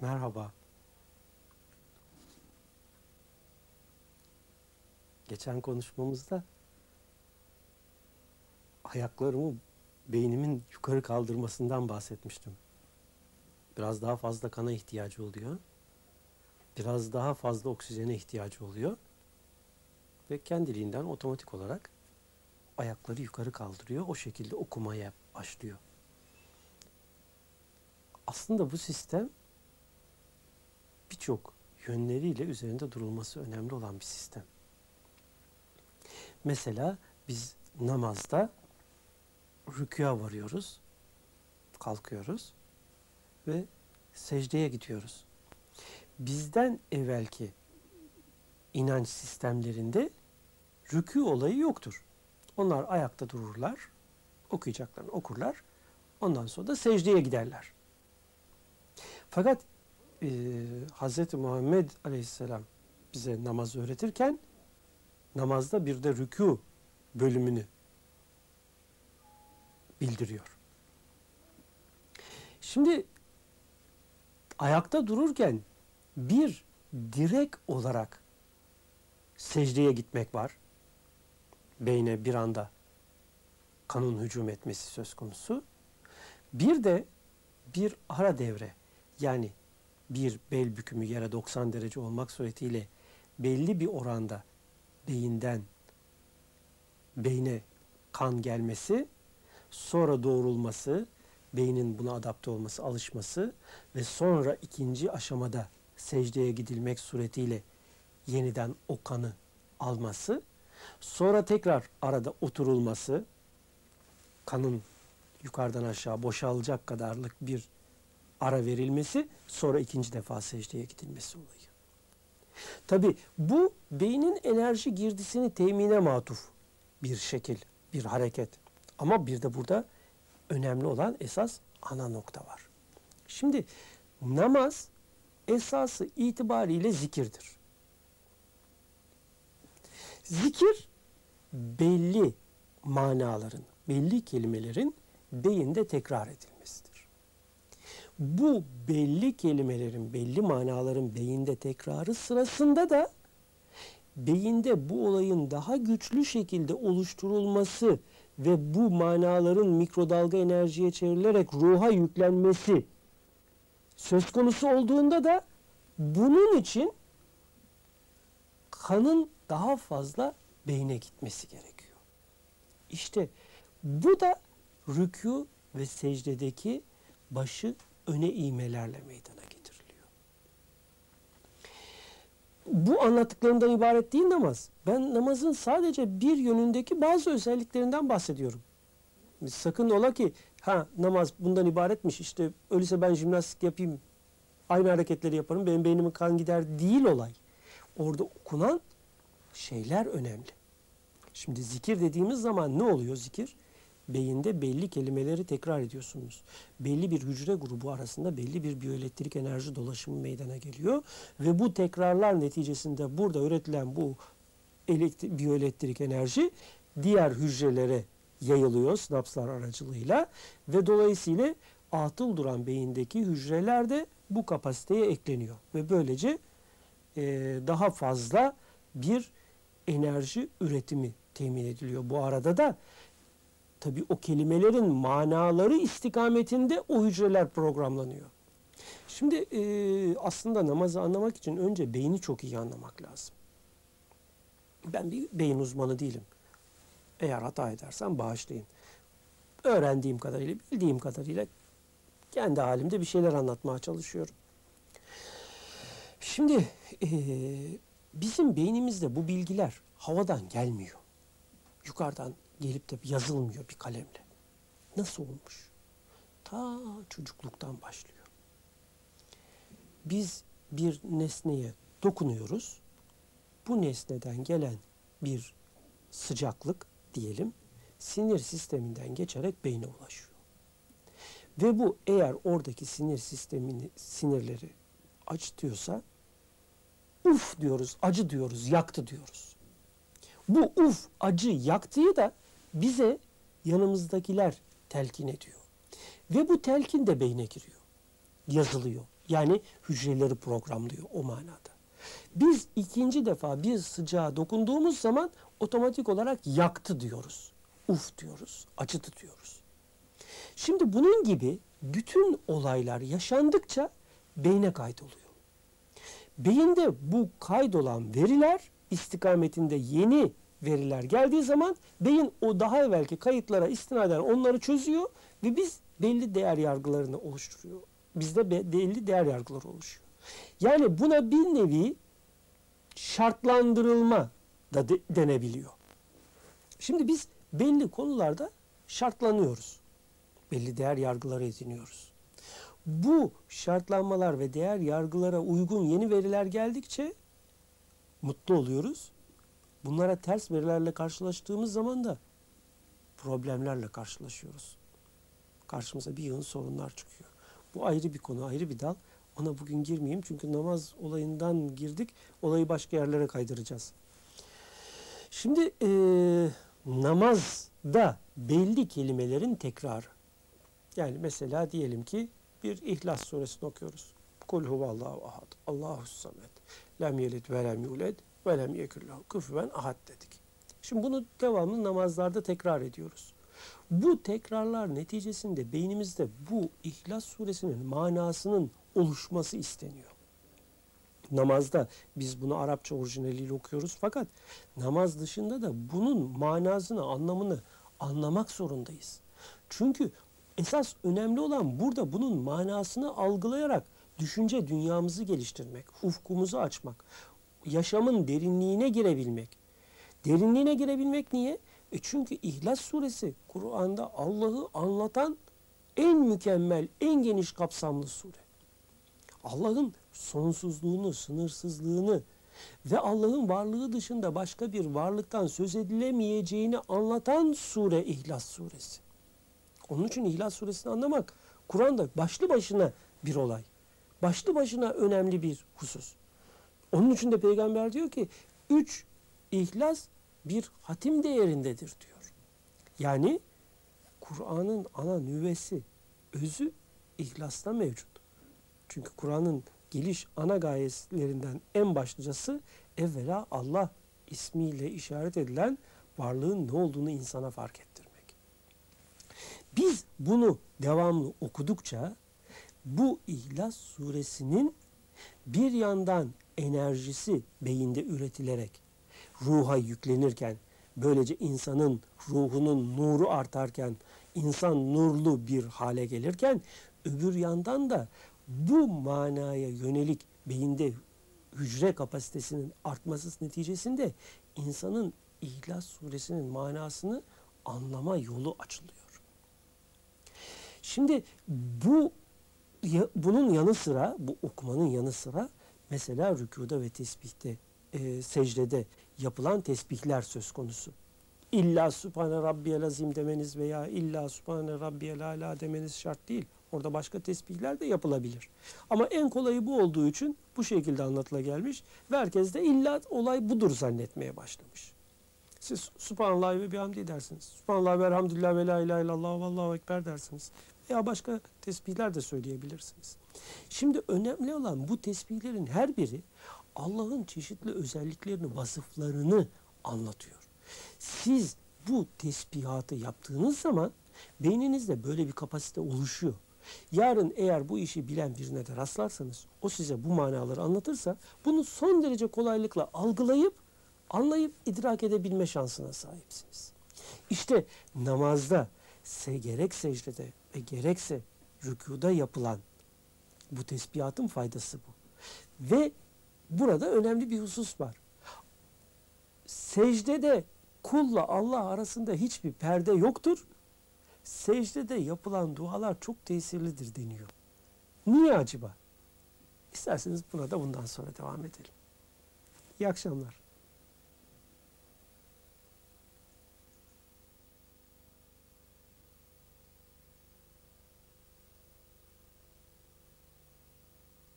Merhaba. Geçen konuşmamızda ayaklarımı beynimin yukarı kaldırmasından bahsetmiştim. Biraz daha fazla kana ihtiyacı oluyor. Biraz daha fazla oksijene ihtiyacı oluyor. Ve kendiliğinden otomatik olarak ayakları yukarı kaldırıyor. O şekilde okumaya başlıyor. Aslında bu sistem birçok yönleriyle üzerinde durulması önemli olan bir sistem. Mesela biz namazda rükûa varıyoruz, kalkıyoruz ve secdeye gidiyoruz. Bizden evvelki inanç sistemlerinde rükû olayı yoktur. Onlar ayakta dururlar, okuyacaklarını okurlar. Ondan sonra da secdeye giderler. Fakat e, Hz. Muhammed Aleyhisselam bize namaz öğretirken namazda bir de rükû bölümünü bildiriyor. Şimdi ayakta dururken bir direk olarak secdeye gitmek var. Beyne bir anda kanın hücum etmesi söz konusu. Bir de bir ara devre yani bir bel bükümü yere 90 derece olmak suretiyle belli bir oranda beyinden beyne kan gelmesi, sonra doğrulması, beynin buna adapte olması, alışması ve sonra ikinci aşamada secdeye gidilmek suretiyle yeniden o kanı alması, sonra tekrar arada oturulması, kanın yukarıdan aşağı boşalacak kadarlık bir ara verilmesi, sonra ikinci defa secdeye gidilmesi olayı. Tabi bu beynin enerji girdisini temine matuf bir şekil, bir hareket. Ama bir de burada önemli olan esas ana nokta var. Şimdi namaz esası itibariyle zikirdir. Zikir belli manaların, belli kelimelerin beyinde tekrar edilmesidir. Bu belli kelimelerin, belli manaların beyinde tekrarı sırasında da beyinde bu olayın daha güçlü şekilde oluşturulması ve bu manaların mikrodalga enerjiye çevrilerek ruha yüklenmesi söz konusu olduğunda da bunun için kanın daha fazla beyne gitmesi gerekiyor. İşte bu da rükû ve secdedeki başı öne iğmelerle meydana getiriliyor. Bu anlattıklarımdan ibaret değil namaz. Ben namazın sadece bir yönündeki bazı özelliklerinden bahsediyorum. Sakın ola ki ha namaz bundan ibaretmiş işte öyleyse ben jimnastik yapayım aynı hareketleri yaparım benim beynimin kan gider değil olay. Orada okunan şeyler önemli. Şimdi zikir dediğimiz zaman ne oluyor zikir? Beyinde belli kelimeleri tekrar ediyorsunuz. Belli bir hücre grubu arasında belli bir biyoelektrik enerji dolaşımı meydana geliyor. Ve bu tekrarlar neticesinde burada üretilen bu biyoelektrik enerji diğer hücrelere yayılıyor sinapslar aracılığıyla. Ve dolayısıyla atıl duran beyindeki hücreler de bu kapasiteye ekleniyor. Ve böylece e, daha fazla bir enerji üretimi temin ediliyor. Bu arada da tabi o kelimelerin manaları istikametinde o hücreler programlanıyor. Şimdi e, aslında namazı anlamak için önce beyni çok iyi anlamak lazım. Ben bir beyin uzmanı değilim. Eğer hata edersem bağışlayın. Öğrendiğim kadarıyla, bildiğim kadarıyla kendi halimde bir şeyler anlatmaya çalışıyorum. Şimdi e, bizim beynimizde bu bilgiler havadan gelmiyor. Yukarıdan gelip de yazılmıyor bir kalemle. Nasıl olmuş? Ta çocukluktan başlıyor. Biz bir nesneye dokunuyoruz. Bu nesneden gelen bir sıcaklık diyelim sinir sisteminden geçerek beyne ulaşıyor. Ve bu eğer oradaki sinir sistemini sinirleri acıtıyorsa uf diyoruz, acı diyoruz, yaktı diyoruz. Bu uf, acı, yaktığı da bize yanımızdakiler telkin ediyor. Ve bu telkin de beyne giriyor. Yazılıyor. Yani hücreleri programlıyor o manada. Biz ikinci defa bir sıcağa dokunduğumuz zaman otomatik olarak yaktı diyoruz. Uf diyoruz, acıdı diyoruz. Şimdi bunun gibi bütün olaylar yaşandıkça beyne kaydoluyor. Beyinde bu kaydolan veriler istikametinde yeni veriler geldiği zaman beyin o daha evvelki kayıtlara istinaden onları çözüyor ve biz belli değer yargılarını oluşturuyor. Bizde belli değer yargıları oluşuyor. Yani buna bir nevi şartlandırılma da de, denebiliyor. Şimdi biz belli konularda şartlanıyoruz. Belli değer yargıları ediniyoruz. Bu şartlanmalar ve değer yargılara uygun yeni veriler geldikçe mutlu oluyoruz. Bunlara ters verilerle karşılaştığımız zaman da problemlerle karşılaşıyoruz. Karşımıza bir yığın sorunlar çıkıyor. Bu ayrı bir konu, ayrı bir dal. Ona bugün girmeyeyim çünkü namaz olayından girdik. Olayı başka yerlere kaydıracağız. Şimdi e, namazda belli kelimelerin tekrarı. Yani mesela diyelim ki bir İhlas suresini okuyoruz. Kul huvallahu ahad. Allahu samet. Lem yelid ve lem yuled ve lem yekullahu kufuven ahad dedik. Şimdi bunu devamlı namazlarda tekrar ediyoruz. Bu tekrarlar neticesinde beynimizde bu İhlas suresinin manasının oluşması isteniyor. Namazda biz bunu Arapça orijinaliyle okuyoruz fakat namaz dışında da bunun manasını, anlamını anlamak zorundayız. Çünkü esas önemli olan burada bunun manasını algılayarak düşünce dünyamızı geliştirmek, ufkumuzu açmak, yaşamın derinliğine girebilmek. Derinliğine girebilmek niye? E çünkü İhlas suresi Kur'an'da Allah'ı anlatan en mükemmel, en geniş kapsamlı sure. Allah'ın sonsuzluğunu, sınırsızlığını ve Allah'ın varlığı dışında başka bir varlıktan söz edilemeyeceğini anlatan sure İhlas suresi. Onun için İhlas suresini anlamak Kur'an'da başlı başına bir olay. Başlı başına önemli bir husus. Onun için de peygamber diyor ki üç ihlas bir hatim değerindedir diyor. Yani Kur'an'ın ana nüvesi, özü ihlasta mevcut. Çünkü Kur'an'ın geliş ana gayeslerinden en başlıcası evvela Allah ismiyle işaret edilen varlığın ne olduğunu insana fark ettirmek. Biz bunu devamlı okudukça bu İhlas suresinin bir yandan enerjisi beyinde üretilerek ruha yüklenirken böylece insanın ruhunun nuru artarken insan nurlu bir hale gelirken öbür yandan da bu manaya yönelik beyinde hücre kapasitesinin artması neticesinde insanın İhlas suresinin manasını anlama yolu açılıyor. Şimdi bu bunun yanı sıra, bu okumanın yanı sıra mesela rükuda ve tesbihte, e, secdede yapılan tesbihler söz konusu. İlla Sübhane Rabbiyel Azim demeniz veya illa Sübhane Rabbiyel Ala demeniz şart değil. Orada başka tesbihler de yapılabilir. Ama en kolayı bu olduğu için bu şekilde anlatıla gelmiş ve herkes de illa olay budur zannetmeye başlamış. Siz Subhanallah ve bihamdi dersiniz. Subhanallah ve elhamdülillah ve la ilahe illallah ve allahu ekber dersiniz. Veya başka tesbihler de söyleyebilirsiniz. Şimdi önemli olan bu tesbihlerin her biri Allah'ın çeşitli özelliklerini, vasıflarını anlatıyor. Siz bu tesbihatı yaptığınız zaman beyninizde böyle bir kapasite oluşuyor. Yarın eğer bu işi bilen birine de rastlarsanız, o size bu manaları anlatırsa, bunu son derece kolaylıkla algılayıp, anlayıp idrak edebilme şansına sahipsiniz. İşte namazda, se gerek secdede ve gerekse rükuda yapılan bu tesbihatın faydası bu. Ve burada önemli bir husus var. Secdede kulla Allah arasında hiçbir perde yoktur. Secdede yapılan dualar çok tesirlidir deniyor. Niye acaba? İsterseniz buna da bundan sonra devam edelim. İyi akşamlar.